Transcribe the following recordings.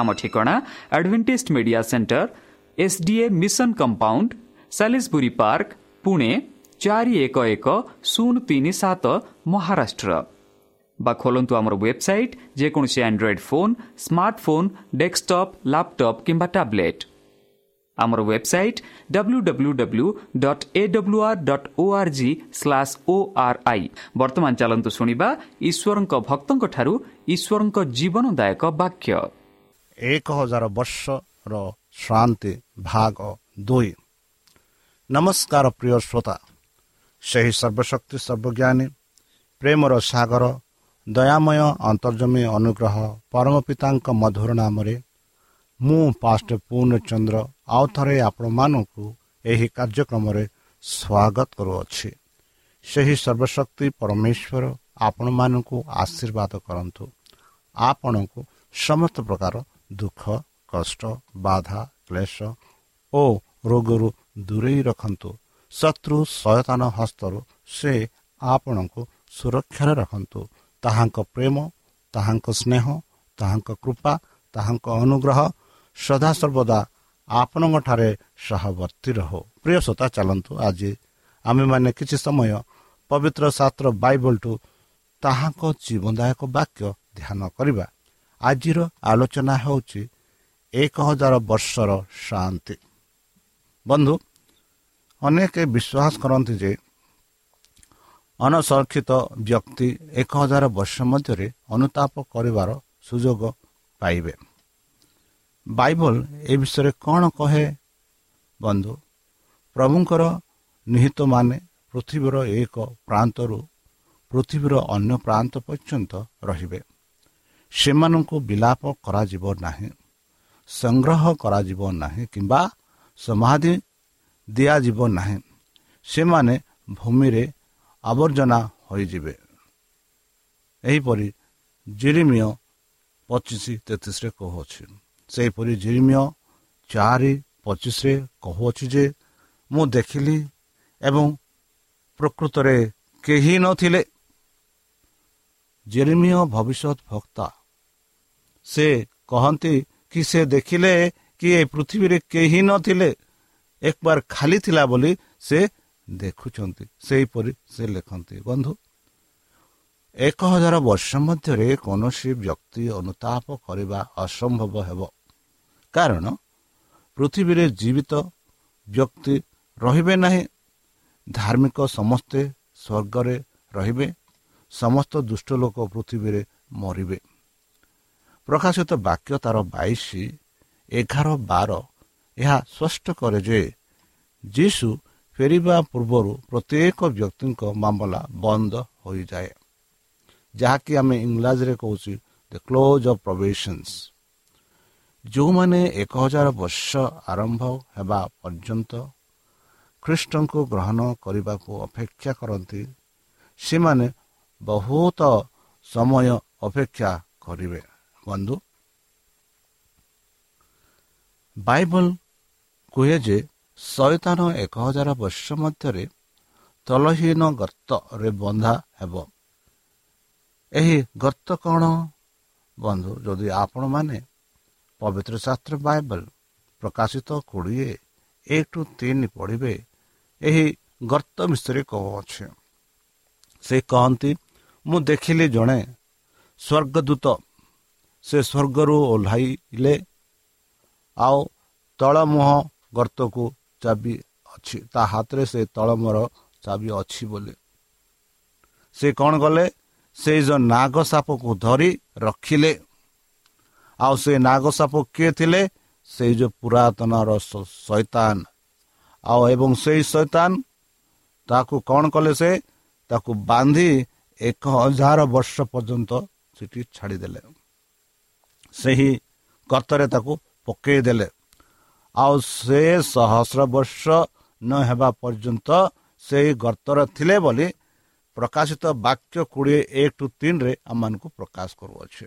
ଆମ ଠିକଣା Advantage Media Centre SDA mission compound Salisbury Park Pune ଚାରି ଏକ ଏକ ଶୂନ ତିନି ସାତ ମହାରାଷ୍ଟ୍ର ବା ଖୋଲନ୍ତୁ ଆମର ୱେବସାଇଟ୍ ଯେକୌଣସି Android phone smartphone desktop laptop କିମ୍ବା ଟ୍ୟାବ୍ଲେଟ୍ ଆମର website W W W dot A W R dot O R G slash O R I ବର୍ତ୍ତମାନ ଚାଲନ୍ତୁ ଶୁଣିବା ଈଶ୍ୱରଙ୍କ ଭକ୍ତଙ୍କଠାରୁ ଈଶ୍ୱରଙ୍କ ଜୀବନଦାୟକ ବାକ୍ୟ ଏକ ହଜାର ବର୍ଷର ଶ୍ରାନ୍ତି ଭାଗ ଦୁଇ। ନମସ୍କାର ପ୍ରିୟ ଶ୍ରୋତା। ସେହି ସର୍ବଶକ୍ତି ସର୍ବଜ୍ଞାନୀ ପ୍ରେମର ସାଗର ଦୟାମୟ ଅନ୍ତର୍ଜମୀ ଅନୁଗ୍ରହ ପରମ ପିତାଙ୍କ ମଧୁର ନାମରେ ମୁଁ ପାଷ୍ଟ ପୂର୍ଣ୍ଣଚନ୍ଦ୍ର ଆଉ ଥରେ ଆପଣମାନଙ୍କୁ ଏହି କାର୍ଯ୍ୟକ୍ରମରେ ସ୍ୱାଗତ କରୁଅଛି। ସେହି ସର୍ବଶକ୍ତି ପରମେଶ୍ୱର ଆପଣମାନଙ୍କୁ ଆଶୀର୍ବାଦ କରନ୍ତୁ। ଆପଣଙ୍କୁ ସମସ୍ତ ପ୍ରକାର ଦୁଃଖ କଷ୍ଟ ବାଧା କ୍ଲେଶ ଓ ରୋଗରୁ ଦୂରେଇ ରଖନ୍ତୁ। ଶତ୍ରୁ ସୟତାନ ହସ୍ତରୁ ସେ ଆପଣଙ୍କୁ ସୁରକ୍ଷାରେ ରଖନ୍ତୁ। ତାହାଙ୍କ ପ୍ରେମ ତାହାଙ୍କ ସ୍ନେହ ତାହାଙ୍କ କୃପା ତାହାଙ୍କ ଅନୁଗ୍ରହ ସଦାସର୍ବଦା ଆପଣଙ୍କଠାରେ ସହବର୍ତ୍ତୀ ରହୁ। ପ୍ରିୟ ଶ୍ରୋତା ଚାଲନ୍ତୁ ଆଜି ଆମେମାନେ କିଛି ସମୟ ପବିତ୍ର ଶାସ୍ତ୍ର ବାଇବଲଠୁ ତାହାଙ୍କ ଜୀବନଦାୟକ ବାକ୍ୟ ଧ୍ୟାନ କରିବା। ଆଜିର ଆଲୋଚନା ହେଉଛି ଏକ ହଜାର ବର୍ଷର ଶାନ୍ତି। ବନ୍ଧୁ ଅନେକ ବିଶ୍ୱାସ କରନ୍ତି ଯେ ଅନସଂରକ୍ଷିତ ବ୍ୟକ୍ତି ଏକ ହଜାର ବର୍ଷ ମଧ୍ୟରେ ଅନୁତାପ କରିବାର ସୁଯୋଗ ପାଇବେ। ବାଇବଲ ଏ ବିଷୟରେ କ'ଣ କହେ? ବନ୍ଧୁ ପ୍ରଭୁଙ୍କର ନିହିତମାନେ ପୃଥିବୀର ଏକ ପ୍ରାନ୍ତରୁ ପୃଥିବୀର ଅନ୍ୟ ପ୍ରାନ୍ତ ପର୍ଯ୍ୟନ୍ତ ରହିବେ। ସେମାନଙ୍କୁ ବିଲାପ କରାଯିବ ନାହିଁ ସଂଗ୍ରହ କରାଯିବ ନାହିଁ କିମ୍ବା ସମାଧି ଦିଆଯିବ ନାହିଁ। ସେମାନେ ଭୂମିରେ ଆବର୍ଜନା ହୋଇଯିବେ। ଏହିପରି ଜିରିମିୟ ପଚିଶ ତେତିଶରେ କହୁଅଛି। ସେହିପରି ଜିରିମିୟ ଚାରି ପଚିଶରେ କହୁଅଛି ଯେ ମୁଁ ଦେଖିଲି ଏବଂ ପ୍ରକୃତରେ କେହି ନଥିଲେ। ଜେରିମିୟ ଭବିଷ୍ୟତ ଭକ୍ତା ସେ କହନ୍ତି କି ସେ ଦେଖିଲେ କି ଏ ପୃଥିବୀରେ କେହି ନଥିଲେ ଏକବାର ଖାଲି ଥିଲା ବୋଲି ସେ ଦେଖୁଛନ୍ତି। ସେହିପରି ସେ ଲେଖନ୍ତି ବନ୍ଧୁ ଏକ ହଜାର ବର୍ଷ ମଧ୍ୟରେ କୌଣସି ବ୍ୟକ୍ତି ଅନୁତାପ କରିବା ଅସମ୍ଭବ ହେବ। କାରଣ ପୃଥିବୀରେ ଜୀବିତ ବ୍ୟକ୍ତି ରହିବେ ନାହିଁ ଧାର୍ମିକ ସମସ୍ତେ ସ୍ୱର୍ଗରେ ରହିବେ ସମସ୍ତ ଦୁଷ୍ଟ ଲୋକ ପୃଥିବୀରେ ମରିବେ। ପ୍ରକାଶିତ ବାକ୍ୟ ତାର ବାଇଶ ଏଗାର ବାର। ଏହା ସ୍ପଷ୍ଟ କରେ ଯେ ଯୀଶୁ ଫେରିବା ପୂର୍ବରୁ ପ୍ରତ୍ୟେକ ବ୍ୟକ୍ତିଙ୍କ ମାମଲା ବନ୍ଦ ହୋଇଯାଏ। ଯାହାକି ଆମେ ଇଂରାଜୀରେ କହୁଛୁ ଦ କ୍ଲୋଜ୍ ଅଫ୍ ପ୍ରଭେସନ୍ସ ଯେଉଁମାନେ ଏକ ହଜାର ବର୍ଷ ଆରମ୍ଭ ହେବା ପର୍ଯ୍ୟନ୍ତ ଖ୍ରୀଷ୍ଟଙ୍କୁ ଗ୍ରହଣ କରିବାକୁ ଅପେକ୍ଷା କରନ୍ତି ସେମାନେ ବହୁତ ସମୟ ଅପେକ୍ଷା କରିବେ। ବନ୍ଧୁ ବାଇବଲ କୁହେ ଯେ ଶୈତାନ ଏକ ହଜାର ବର୍ଷ ମଧ୍ୟରେ ତଲହୀନ ଗର୍ତ୍ତରେ ବନ୍ଧା ହେବ ଏହି ଗର୍ତ୍ତ କ'ଣ ବନ୍ଧୁ ଯଦି ଆପଣମାନେ ପବିତ୍ର ଶାସ୍ତ୍ର ବାଇବଲ ପ୍ରକାଶିତ କୋଡ଼ିଏ ଏକ ଟୁ ତିନି ପଢ଼ିବେ ଏହି ଗର୍ତ୍ତ ବିଷୟରେ କହୁଅଛି ସେ କହନ୍ତି ମୁଁ ଦେଖିଲି ଜଣେ ସ୍ୱର୍ଗଦୂତ ସେ ସ୍ୱର୍ଗରୁ ଓହ୍ଲାଇଲେ। ଆଉ ତଳମୁହଁ ଗର୍ତ୍ତକୁ ଚାବି ଅଛି ତା ହାତରେ ସେ ତଳମର ଚାବି ଅଛି ବୋଲି। ସେ କ'ଣ କଲେ? ସେଇ ଯେଉଁ ନାଗ ସାପକୁ ଧରି ରଖିଲେ। ଆଉ ସେ ନାଗ ସାପ କିଏ ଥିଲେ? ସେଇ ଯେଉଁ ପୁରାତନର ଶୈତାନ। ଆଉ ଏବଂ ସେଇ ଶୈତାନ ତାକୁ କ'ଣ କଲେ ସେ? ତାକୁ ବାନ୍ଧି ଏକ ହଜାର ବର୍ଷ ପର୍ଯ୍ୟନ୍ତ ସେଠି ଛାଡ଼ିଦେଲେ। ସେହି ଗର୍ତ୍ତରେ ତାକୁ ପକାଇ ଦେଲେ। ଆଉ ସେ ସହସ୍ର ବର୍ଷ ନ ହେବା ପର୍ଯ୍ୟନ୍ତ ସେହି ଗର୍ତ୍ତର ଥିଲେ ବୋଲି ପ୍ରକାଶିତ ବାକ୍ୟ କୋଡ଼ିଏ ଏକ ଟୁ ତିନିରେ ଆମମାନଙ୍କୁ ପ୍ରକାଶ କରୁଅଛି।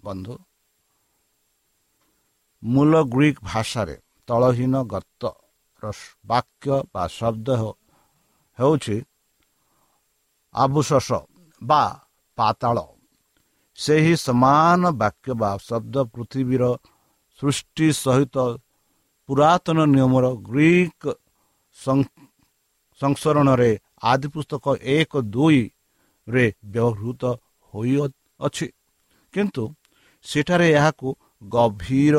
ବନ୍ଧୁ ମୂଳ ଗ୍ରୀକ୍ ଭାଷାରେ ତଳହୀନ ଗର୍ତ୍ତର ବାକ୍ୟ ବା ଶବ୍ଦ ହେଉଛି ଆବୁଶସ ବା ପାତାଳ। ସେହି ସମାନ ବାକ୍ୟ ବା ଶବ୍ଦ ପୃଥିବୀର ସୃଷ୍ଟି ସହିତ ପୁରାତନ ନିୟମର ଗ୍ରୀକ୍ ସଂସ୍କରଣରେ ଆଦି ପୁସ୍ତକ ଏକ ଦୁଇରେ ବ୍ୟବହୃତ ହୋଇଅଛି। କିନ୍ତୁ ସେଠାରେ ଏହାକୁ ଗଭୀର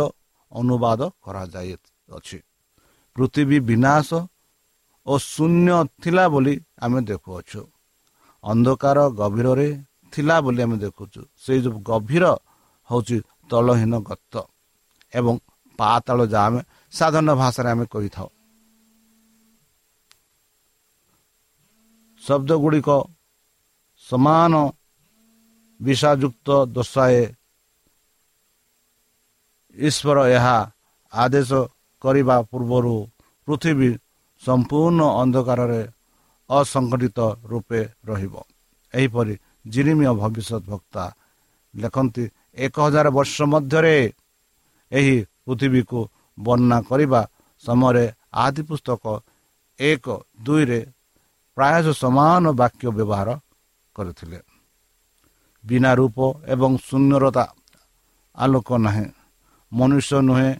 ଅନୁବାଦ କରାଯାଇଅଛି। ପୃଥିବୀ ବିନାଶ ଓ ଶୂନ୍ୟ ଥିଲା ବୋଲି ଆମେ ଦେଖୁଅଛୁ। ଅନ୍ଧକାର ଗଭୀରରେ ଥିଲା ବୋଲି ଆମେ ଦେଖୁଛୁ। ସେଇ ଯେଉଁ ଗଭୀର ହେଉଛି ତଳହୀନ ଗତ ଏବଂ ପାତାଳ ଯାହା ଆମେ ସାଧାରଣ ଭାଷାରେ ଆମେ କହିଥାଉ। ଶବ୍ଦ ଗୁଡ଼ିକ ସମାନ ବିଷାଯୁକ୍ତ ଦର୍ଶାଏ ଈଶ୍ୱର ଏହା ଆଦେଶ କରିବା ପୂର୍ବରୁ ପୃଥିବୀ ସମ୍ପୂର୍ଣ୍ଣ ଅନ୍ଧକାରରେ ଅସଙ୍ଗଠିତ ରୂପେ ରହିବ। ଏହିପରି ଜିରିମିୟ ଭବିଷ୍ୟତ ବକ୍ତା ଲେଖନ୍ତି ଏକ ହଜାର ବର୍ଷ ମଧ୍ୟରେ ଏହି ପୃଥିବୀକୁ ବର୍ଣ୍ଣନା କରିବା ସମୟରେ ଆଦି ପୁସ୍ତକ ଏକ ଦୁଇରେ ପ୍ରାୟତଃ ସମାନ ବାକ୍ୟ ବ୍ୟବହାର କରିଥିଲେ ବିନା ରୂପ ଏବଂ ଶୂନ୍ୟରତା ଆଲୋକ ନାହିଁ ମନୁଷ୍ୟ ନୁହେଁ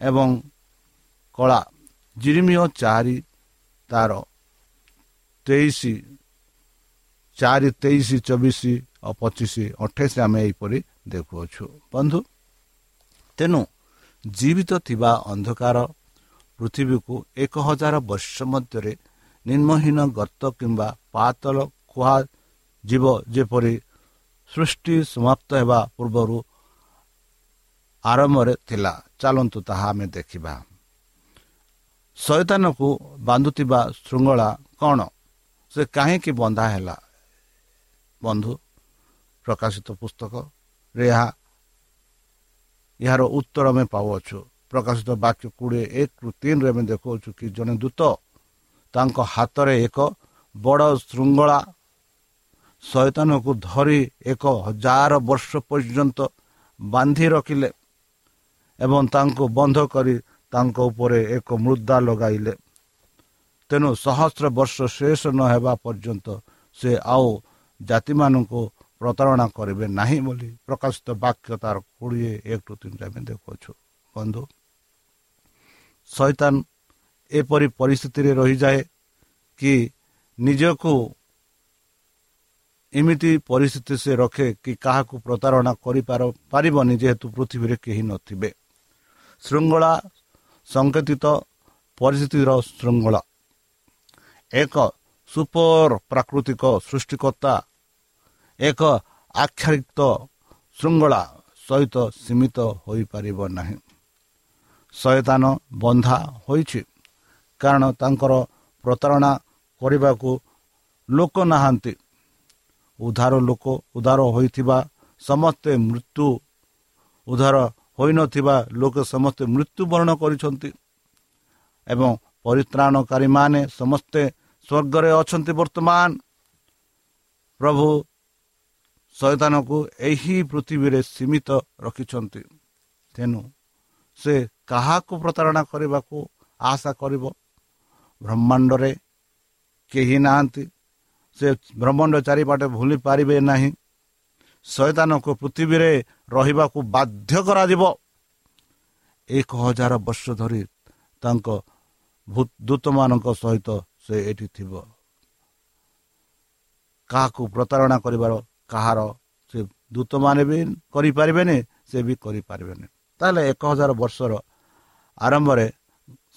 ଏବଂ କଳା ଜିରିମିୟ ଚାରି ତାର ତେଇଶ ଚାରି ତେଇଶ ଚବିଶ ଓ ପଚିଶ ଅଠେଇଶ ଆମେ ଏହିପରି ଦେଖୁଅଛୁ। ବନ୍ଧୁ ତେଣୁ ଜୀବିତ ଥିବା ଅନ୍ଧକାର ପୃଥିବୀକୁ ଏକ ହଜାର ବର୍ଷ ମଧ୍ୟରେ ନିମ୍ନହୀନ ଗର୍ତ୍ତ କିମ୍ବା ପାତଳ କୁହାଯିବ ଯେପରି ସୃଷ୍ଟି ସମାପ୍ତ ହେବା ପୂର୍ବରୁ ଆରମ୍ଭରେ ଥିଲା ଚାଲନ୍ତୁ ତାହା ଆମେ ଦେଖିବା। ଶୈତାନକୁ ବାନ୍ଧୁଥିବା ଶୃଙ୍ଖଳା କ'ଣ? ସେ କାହିଁକି ବନ୍ଧା ହେଲା? ବନ୍ଧୁ ପ୍ରକାଶିତ ପୁସ୍ତକରେ ଏହା ଏହାର ଉତ୍ତର ଆମେ ପାଉଅଛୁ। ପ୍ରକାଶିତ ବାକ୍ୟ କୋଡ଼ିଏ ଏକରୁ ତିନିରେ ଆମେ ଦେଖାଉଛୁ କି ଜଣେ ଦୂତ ତାଙ୍କ ହାତରେ ଏକ ବଡ଼ ଶୃଙ୍ଖଳା ଶୈତାନକୁ ଧରି ଏକ ହଜାର ବର୍ଷ ପର୍ଯ୍ୟନ୍ତ ବାନ୍ଧି ରଖିଲେ ଏବଂ ତାଙ୍କୁ ବନ୍ଧ କରି ତାଙ୍କ ଉପରେ ଏକ ମୃଦା ଲଗାଇଲେ। ତେଣୁ ସହସ୍ର ବର୍ଷ ଶେଷ ନ ହେବା ପର୍ଯ୍ୟନ୍ତ ସେ ଆଉ ଜାତିମାନଙ୍କୁ ପ୍ରତାରଣା କରିବେ ନାହିଁ ବୋଲି ପ୍ରକାଶିତ ବାକ୍ୟ ତାର କୋଡ଼ିଏ ଏକ ଟୁ ତିନିରେ ଆମେ ଦେଖୁଅଛୁ। ବନ୍ଧୁ ଶୈତାନ ଏପରି ପରିସ୍ଥିତିରେ ରହିଯାଏ କି ନିଜକୁ ଏମିତି ପରିସ୍ଥିତି ସେ ରଖେ କି କାହାକୁ ପ୍ରତାରଣା କରିପାର ପାରିବନି ଯେହେତୁ ପୃଥିବୀରେ କେହି ନଥିବେ। ଶୃଙ୍ଖଳା ସଂକେତିତ ପରିସ୍ଥିତିର ଶୃଙ୍ଖଳା। ଏକ ସୁପର ପ୍ରାକୃତିକ ସୃଷ୍ଟିକର୍ତ୍ତା ଏକ ଆକ୍ଷରିତ ଶୃଙ୍ଖଳା ସହିତ ସୀମିତ ହୋଇପାରିବ ନାହିଁ। ଶୟତାନ ବନ୍ଧା ହୋଇଛି କାରଣ ତାଙ୍କର ପ୍ରତାରଣା କରିବାକୁ ଲୋକ ନାହାନ୍ତି। ଉଦ୍ଧାର ଲୋକ ଉଦ୍ଧାର ହୋଇଥିବା ସମସ୍ତେ ମୃତ୍ୟୁ ଉଦ୍ଧାର ହୋଇନଥିବା ଲୋକ ସମସ୍ତେ ମୃତ୍ୟୁବରଣ କରିଛନ୍ତି ଏବଂ ପରିତ୍ରାଣକାରୀମାନେ ସମସ୍ତେ ସ୍ୱର୍ଗରେ ଅଛନ୍ତି ବର୍ତ୍ତମାନ। ପ୍ରଭୁ ଶୈତାନକୁ ଏହି ପୃଥିବୀରେ ସୀମିତ ରଖିଛନ୍ତି। ତେଣୁ ସେ କାହାକୁ ପ୍ରତାରଣା କରିବାକୁ ଆଶା କରିବ? ବ୍ରହ୍ମାଣ୍ଡରେ କେହି ନାହାନ୍ତି। ସେ ବ୍ରହ୍ମାଣ୍ଡ ଚାରିପାଟେ ଭୁଲି ପାରିବେ ନାହିଁ। ଶୈତାନକୁ ପୃଥିବୀରେ ରହିବାକୁ ବାଧ୍ୟ କରାଯିବ। ଏକ ହଜାର ବର୍ଷ ଧରି ତାଙ୍କ ଦୂତମାନଙ୍କ ସହିତ ସେ ଏଠି ଥିବ। କାହାକୁ ପ୍ରତାରଣା କରିବାର କାହାର ସେ ଦୂତମାନେ ବି କରିପାରିବେନି ସେ ବି କରିପାରିବେନି। ତାହେଲେ ଏକ ହଜାର ବର୍ଷର ଆରମ୍ଭରେ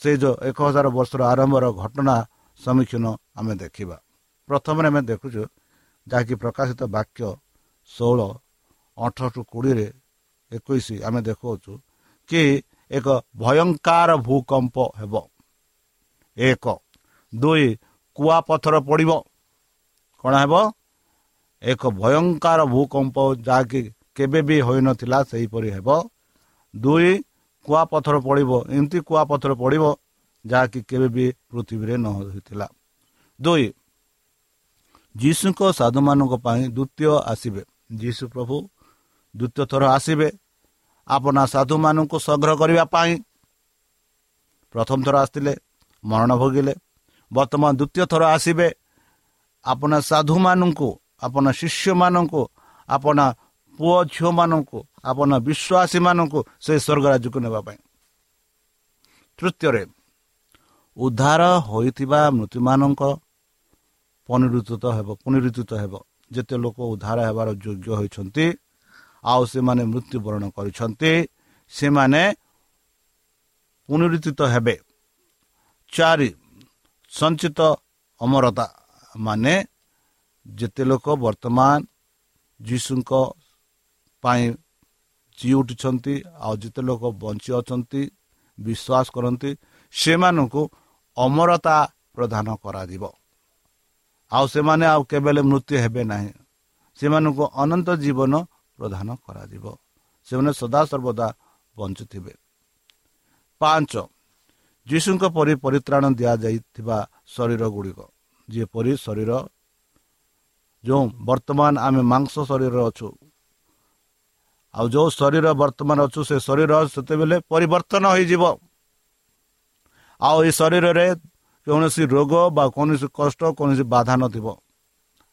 ସେ ଯେଉଁ ଏକ ହଜାର ବର୍ଷର ଆରମ୍ଭର ଘଟଣା ସମ୍ମୁଖୀନ ଆମେ ଦେଖିବା। ପ୍ରଥମରେ ଆମେ ଦେଖୁଛୁ ଯାହାକି ପ୍ରକାଶିତ ବାକ୍ୟ ଷୋହଳ ଅଠର କୋଡ଼ିଏରେ ଏକୋଇଶ ଆମେ ଦେଖାଉଛୁ କି ଏକ ଭୟଙ୍କର ଭୂକମ୍ପ ହେବ। ଏକ ଦୁଇ କୁଆପଥର ପଡ଼ିବ। କ'ଣ ହେବ? ଏକ ଭୟଙ୍କର ଭୂକମ୍ପ ଯାହାକି କେବେ ବି ହୋଇନଥିଲା ସେହିପରି ହେବ। ଦୁଇ କୁଆପଥର ପଡ଼ିବ। ଏମିତି କୁଆପଥର ପଡ଼ିବ ଯାହାକି କେବେ ବି ପୃଥିବୀରେ ନ ହୋଇଥିଲା। ଦୁଇ ଯୀଶୁଙ୍କ ସାଧୁମାନଙ୍କ ପାଇଁ ଦ୍ୱିତୀୟ ଆସିବେ। ଯୀଶୁ ପ୍ରଭୁ ଦ୍ୱିତୀୟ ଥର ଆସିବେ। ଆପଣ ସାଧୁମାନଙ୍କୁ ସଂଗ୍ରହ କରିବା ପାଇଁ ପ୍ରଥମ ଥର ଆସିଥିଲେ ମରଣ ଭୋଗିଲେ। ବର୍ତ୍ତମାନ ଦ୍ୱିତୀୟ ଥର ଆସିବେ। ଆପଣ ସାଧୁମାନଙ୍କୁ ଆପଣ ଶିଷ୍ୟମାନଙ୍କୁ ଆପଣ ପୁଅ ଝିଅମାନଙ୍କୁ ଆପଣ ବିଶ୍ୱାସୀମାନଙ୍କୁ ସେ ସ୍ୱର୍ଗ ରାଜ୍ୟକୁ ନେବା ପାଇଁ। ତୃତୀୟରେ ଉଦ୍ଧାର ହୋଇଥିବା ମୃତ୍ୟୁମାନଙ୍କ ପୁନରୁଦ୍ଧିତ ହେବ ପୁନରୁଦ୍ଧିତ ହେବ। ଯେତେ ଲୋକ ଉଦ୍ଧାର ହେବାର ଯୋଗ୍ୟ ହୋଇଛନ୍ତି ଆଉ ସେମାନେ ମୃତ୍ୟୁବରଣ କରିଛନ୍ତି ସେମାନେ ପୁନରୁଦ୍ଧିତ ହେବେ। ଚାରି ସଞ୍ଚିତ ଅମରତା ମାନେ ଯେତେ ଲୋକ ବର୍ତ୍ତମାନ ଯୀଶୁଙ୍କ ପାଇଁ ଜିଇ ଉଠିଛନ୍ତି ଆଉ ଯେତେ ଲୋକ ବଞ୍ଚି ଅଛନ୍ତି ବିଶ୍ୱାସ କରନ୍ତି ସେମାନଙ୍କୁ ଅମରତା ପ୍ରଦାନ କରାଯିବ। ଆଉ ସେମାନେ ଆଉ କେବେ ମୃତ୍ୟୁ ହେବେ ନାହିଁ। ସେମାନଙ୍କୁ ଅନନ୍ତ ଜୀବନ ପ୍ରଦାନ କରାଯିବ। ସେମାନେ ସଦାସର୍ବଦା ବଞ୍ଚୁଥିବେ। ପାଞ୍ଚ ଯୀଶୁଙ୍କ ପରି ପରିତ୍ରାଣ ଦିଆଯାଇଥିବା ଶରୀର ଗୁଡ଼ିକ ଯେପରି ଶରୀର ଯେଉଁ ବର୍ତ୍ତମାନ ଆମେ ମାଂସ ଶରୀରରେ ଅଛୁ। ଆଉ ଯେଉଁ ଶରୀର ବର୍ତ୍ତମାନ ଅଛୁ ସେ ଶରୀର ସେତେବେଳେ ପରିବର୍ତ୍ତନ ହୋଇଯିବ। ଆଉ ଏ ଶରୀରରେ କୌଣସି ରୋଗ ବା କୌଣସି କଷ୍ଟ କୌଣସି ବାଧା ନଥିବ।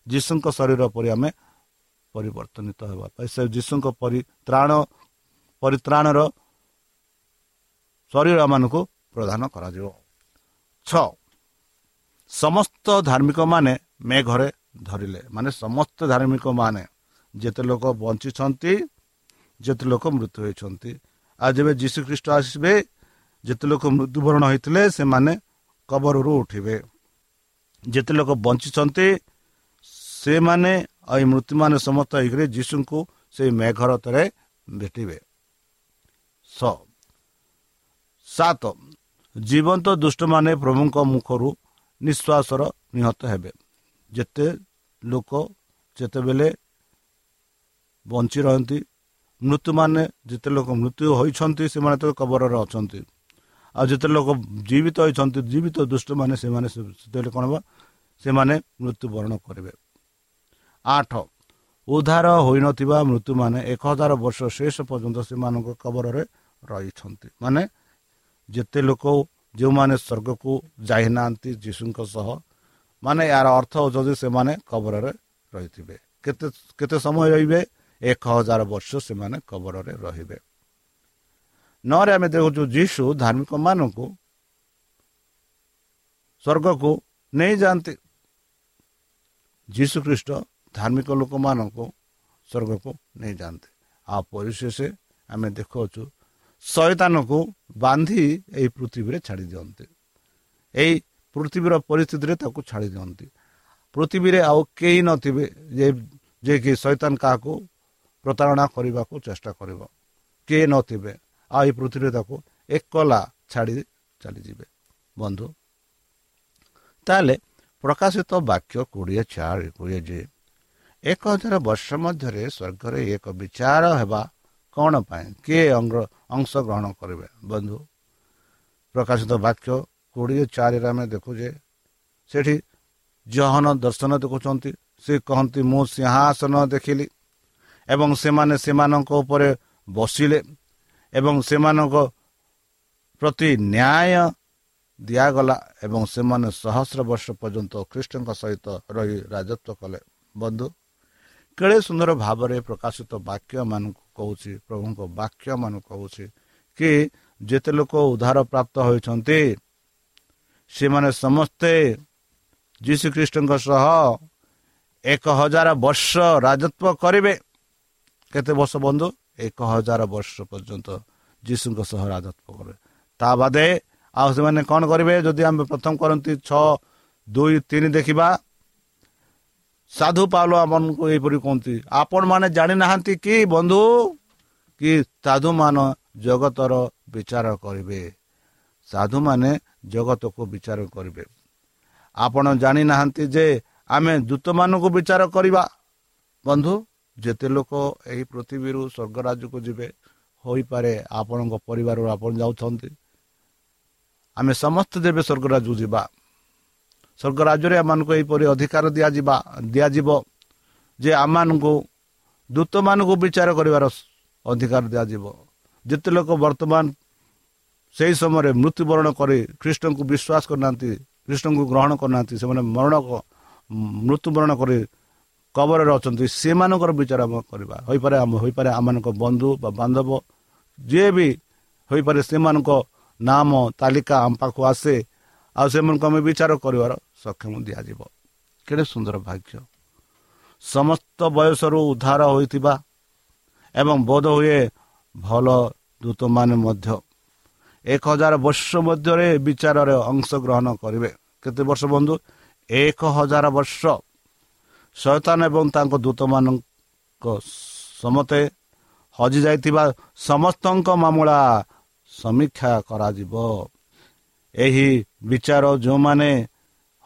ଯୀଶୁଙ୍କ ଶରୀର ପରି ଆମେ ପରିବର୍ତ୍ତନିତ ହେବା ସେ ଯୀଶୁଙ୍କ ପରିତ୍ରାଣ ପରିତ୍ରାଣର ଶରୀର ମାନଙ୍କୁ ପ୍ରଦାନ କରାଯିବ। ଛଅ ସମସ୍ତ ଧାର୍ମିକ ମାନେ ମେଘରେ ଧରିଲେ। ମାନେ ସମସ୍ତ ଧାର୍ମିକ ମାନେ ଯେତେ ଲୋକ ବଞ୍ଚିଛନ୍ତି ଯେତେ ଲୋକ ମୃତ୍ୟୁ ହୋଇଛନ୍ତି। ଆଉ ଯେବେ ଯୀଶୁ ଖ୍ରୀଷ୍ଟ ଆସିବେ ଯେତେ ଲୋକ ମୃତ୍ୟୁବରଣ ହୋଇଥିଲେ ସେମାନେ କବରରୁ ଉଠିବେ। ଯେତେ ଲୋକ ବଞ୍ଚିଛନ୍ତି ସେମାନେ ଆଉ ଏ ମୃତ୍ୟୁମାନେ ସମସ୍ତ ହେଇକରି ଯୀଶୁଙ୍କୁ ସେଇ ମେଘରତରେ ଭେଟିବେ। ସାତ। ଜୀବନ୍ତ ଦୁଷ୍ଟମାନେ ପ୍ରଭୁଙ୍କ ମୁଖରୁ ନିଶ୍ୱାସର ନିହତ ହେବେ। ଯେତେ ଲୋକ ଯେତେବେଳେ ବଞ୍ଚି ରହନ୍ତି ମୃତ୍ୟୁମାନେ ଯେତେ ଲୋକ ମୃତ୍ୟୁ ହୋଇଛନ୍ତି ସେମାନେ ତ କବରରେ ଅଛନ୍ତି। ଆଉ ଯେତେ ଲୋକ ଜୀବିତ ହୋଇଛନ୍ତି ଜୀବିତ ଦୁଷ୍ଟମାନେ ସେମାନେ ସେତେବେଳେ କ'ଣ ହେବ? ସେମାନେ ମୃତ୍ୟୁବରଣ କରିବେ। ଆଠ ଉଦ୍ଧାର ହୋଇନଥିବା ମୃତ୍ୟୁମାନେ ଏକ ହଜାର ବର୍ଷ ଶେଷ ପର୍ଯ୍ୟନ୍ତ ସେମାନଙ୍କ କବରରେ ରହିଛନ୍ତି। ମାନେ ଯେତେ ଲୋକ ଯେଉଁମାନେ ସ୍ୱର୍ଗକୁ ଯାଇନାହାନ୍ତି ଯୀଶୁଙ୍କ ସହ ମାନେ ଏହାର ଅର୍ଥ ହେଉଛନ୍ତି ସେମାନେ କବରରେ ରହିଥିବେ। କେତେ କେତେ ସମୟ ରହିବେ? ଏକ ହଜାର ବର୍ଷ ସେମାନେ କବରରେ ରହିବେ। ନରେ ଆମେ ଦେଖୁଛୁ ଯୀଶୁ ଧାର୍ମିକ ମାନଙ୍କୁ ସ୍ୱର୍ଗକୁ ନେଇଯାଆନ୍ତି। ଯୀଶୁ ଖ୍ରୀଷ୍ଟ ଧାର୍ମିକ ଲୋକମାନଙ୍କୁ ସ୍ୱର୍ଗକୁ ନେଇଯାଆନ୍ତି। ଆଉ ପରିଶେଷ ଆମେ ଦେଖାଉଛୁ ଶୟତାନକୁ ବାନ୍ଧି ଏହି ପୃଥିବୀରେ ଛାଡ଼ି ଦିଅନ୍ତି ଏହି ପୃଥିବୀର ପରିସ୍ଥିତିରେ ତାକୁ ଛାଡ଼ି ଦିଅନ୍ତି। ପୃଥିବୀରେ ଆଉ କେହି ନଥିବେ ଯେ ଯିଏକି ଶୈତାନ କାହାକୁ ପ୍ରତାରଣା କରିବାକୁ ଚେଷ୍ଟା କରିବ। କିଏ ନଥିବେ ଆଉ ଏହି ପୃଥିବୀରେ ତାକୁ ଏକଲା ଛାଡ଼ି ଚାଲିଯିବେ। ବନ୍ଧୁ ତାହେଲେ ପ୍ରକାଶିତ ବାକ୍ୟ କୋଡ଼ିଏ ଚାରି କୁହେ ଯେ ଏକ ହଜାର ବର୍ଷ ମଧ୍ୟରେ ସ୍ୱର୍ଗରେ ଏକ ବିଚାର ହେବା କ'ଣ ପାଇଁ? କିଏ ଅଂଶଗ୍ରହଣ କରିବେ? ବନ୍ଧୁ ପ୍ରକାଶିତ ବାକ୍ୟ କୋଡ଼ିଏ ଚାରିରେ ଆମେ ଦେଖୁଛେ ସେଠି ଜହନ ଦର୍ଶନ ଦେଖୁଛନ୍ତି। ସେ କହନ୍ତି ମୁଁ ସିଂହାସନ ଦେଖିଲି ଏବଂ ସେମାନେ ସେମାନଙ୍କ ଉପରେ ବସିଲେ ଏବଂ ସେମାନଙ୍କ ପ୍ରତି ନ୍ୟାୟ ଦିଆଗଲା ଏବଂ ସେମାନେ ସହସ୍ର ବର୍ଷ ପର୍ଯ୍ୟନ୍ତ ଖ୍ରୀଷ୍ଟଙ୍କ ସହିତ ରହି ରାଜତ୍ୱ କଲେ। ବନ୍ଧୁ କେଡ଼େ ସୁନ୍ଦର ଭାବରେ ପ୍ରକାଶିତ ବାକ୍ୟ ମାନଙ୍କୁ କହୁଛି ପ୍ରଭୁଙ୍କ ବାକ୍ୟ ମାନଙ୍କୁ କହୁଛି କି ଯେତେ ଲୋକ ଉଦ୍ଧାର ପ୍ରାପ୍ତ ହୋଇଛନ୍ତି ସେମାନେ ସମସ୍ତେ ଯୀଶୁଖ୍ରୀଷ୍ଟଙ୍କ ସହ ଏକ ହଜାର ବର୍ଷ ରାଜତ୍ୱ କରିବେ। କେତେ ବର୍ଷ ବନ୍ଧୁ? ଏକ ହଜାର ବର୍ଷ ପର୍ଯ୍ୟନ୍ତ ଯୀଶୁଙ୍କ ସହ ରାଜତ୍ୱ କରିବେ। ତା ବାଦେ ଆଉ ସେମାନେ କ'ଣ କରିବେ? ଯଦି ଆମେ ପ୍ରଥମ କରନ୍ତି ଛଅ ଦୁଇ ତିନି ଦେଖିବା। ସାଧୁ ପାଲ ଆମମାନଙ୍କୁ ଏହିପରି କୁହନ୍ତି ଆପଣମାନେ ଜାଣିନାହାନ୍ତି କି ବନ୍ଧୁ? କି ସାଧୁମାନ ଜଗତର ବିଚାର କରିବେ? ସାଧୁମାନେ ଜଗତକୁ ବିଚାର କରିବେ। ଆପଣ ଜାଣିନାହାନ୍ତି ଯେ ଆମେ ଦୂତମାନଙ୍କୁ ବିଚାର କରିବା। ବନ୍ଧୁ ଯେତେ ଲୋକ ଏହି ପୃଥିବୀରୁ ସ୍ୱର୍ଗ ରାଜ୍ୟକୁ ଯିବେ ହୋଇପାରେ ଆପଣଙ୍କ ପରିବାରରୁ ଆପଣ ଯାଉଛନ୍ତି। ଆମେ ସମସ୍ତେ ଦେବେ ସ୍ୱର୍ଗ ରାଜ୍ୟକୁ ଯିବା ସ୍ୱର୍ଗ ରାଜ୍ୟରେ ଆମମାନଙ୍କୁ ଏହିପରି ଅଧିକାର ଦିଆଯିବା ଦିଆଯିବ ଯେ ଆମମାନଙ୍କୁ ଦୂତମାନଙ୍କୁ ବିଚାର କରିବାର ଅଧିକାର ଦିଆଯିବ। ଯେତେ ଲୋକ ବର୍ତ୍ତମାନ ସେହି ସମୟରେ ମୃତ୍ୟୁବରଣ କରି ଖ୍ରୀଷ୍ଟଙ୍କୁ ବିଶ୍ୱାସ କରିନାହାନ୍ତି କୃଷ୍ଣଙ୍କୁ ଗ୍ରହଣ କରୁନାହାନ୍ତି ସେମାନେ ମରଣ ମୃତ୍ୟୁବରଣ କରି କବରରେ ଅଛନ୍ତି ସେମାନଙ୍କର ବିଚାର ଆମେ କରିବା। ହୋଇପାରେ ଆମ ହୋଇପାରେ ଆମମାନଙ୍କ ବନ୍ଧୁ ବା ବାନ୍ଧବ ଯିଏ ବି ହୋଇପାରେ ସେମାନଙ୍କ ନାମ ତାଲିକା ଆମ ପାଖକୁ ଆସେ ଆଉ ସେମାନଙ୍କୁ ଆମେ ବିଚାର କରିବାର ସକ୍ଷମ ଦିଆଯିବ। କେଡ଼େ ସୁନ୍ଦର ଭାଗ୍ୟ। ସମସ୍ତ ବୟସରୁ ଉଦ୍ଧାର ହୋଇଥିବା ଏବଂ ବୋଧ ହୁଏ ଭଲ ଦୂତମାନେ ମଧ୍ୟ ଏକ ହଜାର ବର୍ଷ ମଧ୍ୟରେ ବିଚାରରେ ଅଂଶଗ୍ରହଣ କରିବେ କେତେ ବର୍ଷ ବନ୍ଧୁ ଏକ ହଜାର ବର୍ଷ ଶୟତାନ ଏବଂ ତାଙ୍କ ଦୂତମାନଙ୍କ ସମତେ ହଜିଯାଇଥିବା ସମସ୍ତଙ୍କ ମାମଲା ସମୀକ୍ଷା କରାଯିବ ଏହି ବିଚାର ଯେଉଁମାନେ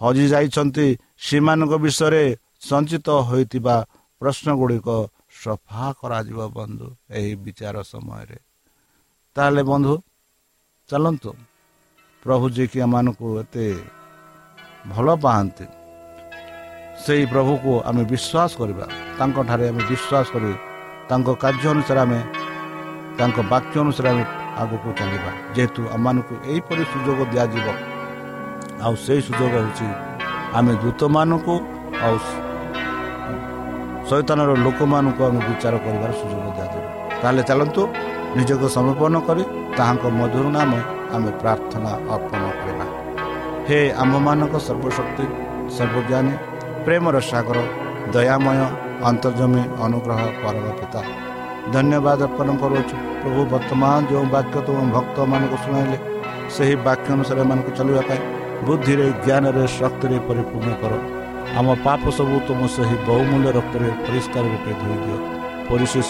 ହଜିଯାଇଛନ୍ତି ସେମାନଙ୍କ ବିଷୟରେ ସଞ୍ଚିତ ହୋଇଥିବା ପ୍ରଶ୍ନ ଗୁଡ଼ିକ ସଫା କରାଯିବ ବନ୍ଧୁ ଏହି ବିଚାର ସମୟରେ ତାହେଲେ ବନ୍ଧୁ ଚାଲନ୍ତୁ। ପ୍ରଭୁ ଯିଏକି ଆମମାନଙ୍କୁ ଏତେ ଭଲ ପାଆନ୍ତି। ସେହି ପ୍ରଭୁକୁ ଆମେ ବିଶ୍ୱାସ କରିବା। ତାଙ୍କଠାରେ ଆମେ ବିଶ୍ୱାସ କରି ତାଙ୍କ କାର୍ଯ୍ୟ ଅନୁସାରେ ଆମେ ତାଙ୍କ ବାକ୍ୟ ଅନୁସାରେ ଆମେ ଆଗକୁ ଚାଲିବା। ଯେହେତୁ ଆମମାନଙ୍କୁ ଏହିପରି ସୁଯୋଗ ଦିଆଯିବ। ଆଉ ସେହି ସୁଯୋଗ ହେଉଛି ଆମେ ଦୂତମାନଙ୍କୁ ଆଉ ଶୈତାନର ଲୋକମାନଙ୍କୁ ଆମେ ବିଚାର କରିବାର ସୁଯୋଗ ଦିଆଯିବ। ତାହେଲେ ଚାଲନ୍ତୁ ନିଜକୁ ସମର୍ପଣ କରି ତାହାଙ୍କ ମଧୁର ନାମ ଆମେ ପ୍ରାର୍ଥନା ଅର୍ପଣ କରିବା। ହେ ଆମମାନଙ୍କ ସର୍ବଶକ୍ତି ସର୍ବଜ୍ଞାନୀ ପ୍ରେମର ସାଗର ଦୟାମୟ ଅନ୍ତର୍ଜମୀ ଅନୁଗ୍ରହ ପରମ ପିତା। ଧନ୍ୟବାଦ ଅର୍ପଣ କରୁଅଛୁ। ପ୍ରଭୁ ବର୍ତ୍ତମାନ ଯେଉଁ ବାକ୍ୟ ତୁମ ଭକ୍ତମାନଙ୍କୁ ଶୁଣାଇଲେ ସେହି ବାକ୍ୟ ଅନୁସାରେ ଏମାନଙ୍କୁ ଚାଲିବା ପାଇଁ ବୁଦ୍ଧିରେ ଜ୍ଞାନରେ ଶକ୍ତିରେ ପରିପୂର୍ଣ୍ଣ କର। ଆମ ପାପ ସବୁ ତୁମ ସେହି ବହୁମୂଲ୍ୟ ରକ୍ତରେ ପରିଷ୍କାର ରୂପେ ଧୋଇ ଦିଅ। ପରିଶେଷ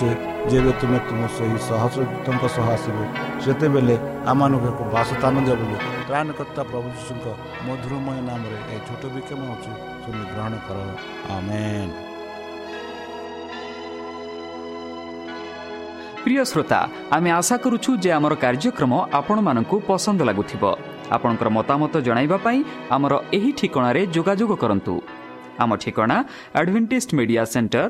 ଯେବେ ତୁମେ ତୁମ ସେହି ସହସ୍ରଦୂତଙ୍କ ସହ ଆସିବ ସେତେବେଳେ ଆମମାନଙ୍କୁ ଏକ ବାସସ୍ଥାନ ଦେବ ବୋଲି ତ୍ରାଣକର୍ତ୍ତା ପ୍ରଭୁ ଯୀଶୁଙ୍କ ମଧୁରମୟ ନାମରେ ଏ ଛୋଟ ବିକ୍ଷମ ଅଛି ଶୁଣି ଗ୍ରହଣ କର ଆମେନ୍ প্রিয় শ্রোতা আমি আশা করুছু যে আমার কার্যক্রম আপনার পসন্দ লাগুব আপনার মতামত পাই আমার এই ঠিকার যোগাযোগ করতু আমার ঠিকনা আডভেটেজ মিডিয়া সেটর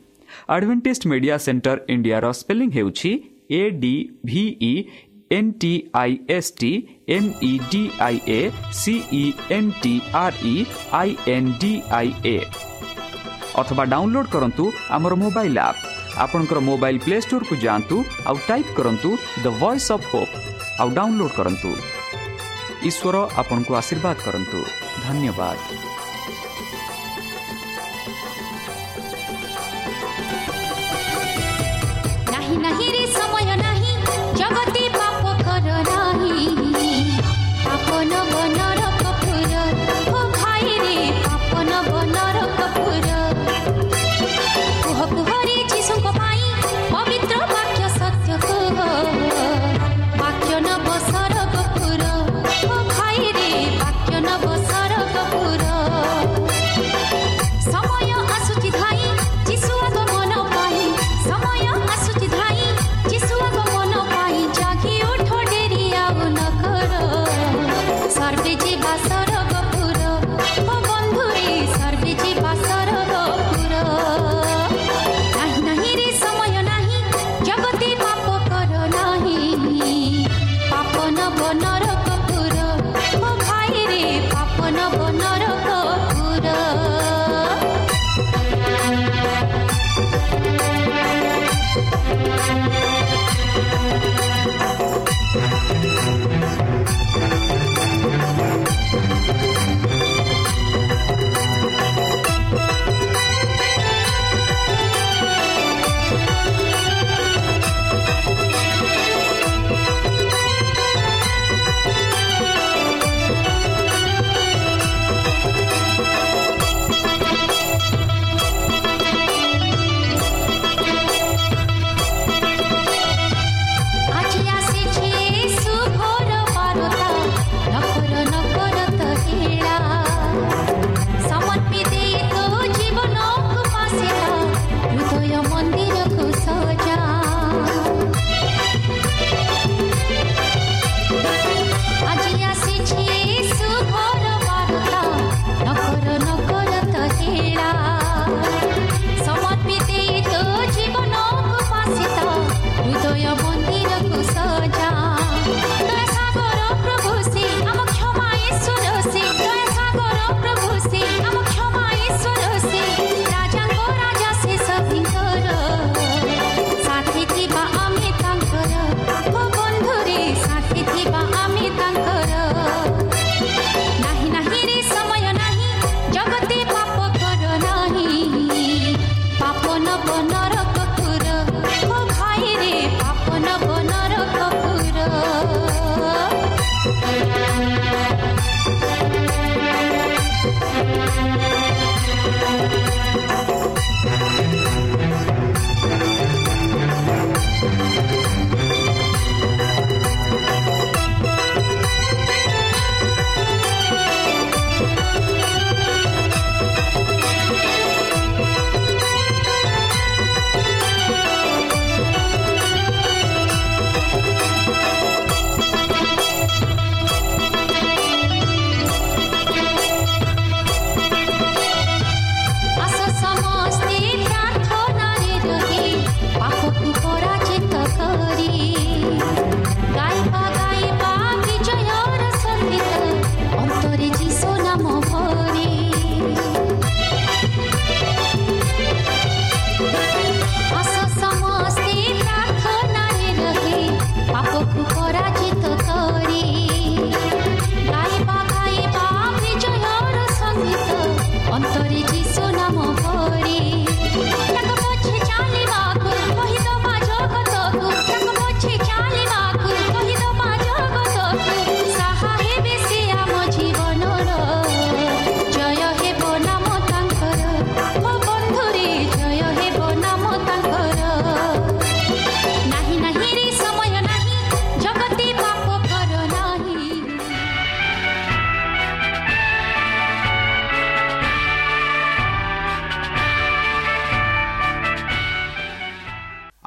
Advantage Media Centre ଇଣ୍ଡିଆର ସ୍ପେଲିଂ ହେଉଛି A D V E N T I S T M E D I A C E N T R E I N D I A ଅଥବା download କରନ୍ତୁ ଆମର mobile app ଆପଣଙ୍କର mobile play ଷ୍ଟୋର୍କୁ ଯାଆନ୍ତୁ ଆଉ type କରନ୍ତୁ the Voice of Hope ଆଉ download କରନ୍ତୁ। ଈଶ୍ୱର ଆପଣଙ୍କୁ ଆଶୀର୍ବାଦ କରନ୍ତୁ। ଧନ୍ୟବାଦ। ସମୟ ଆସୁଛି ଧାଇ ଯିଶୁ ଆଗମନ ପାଇଁ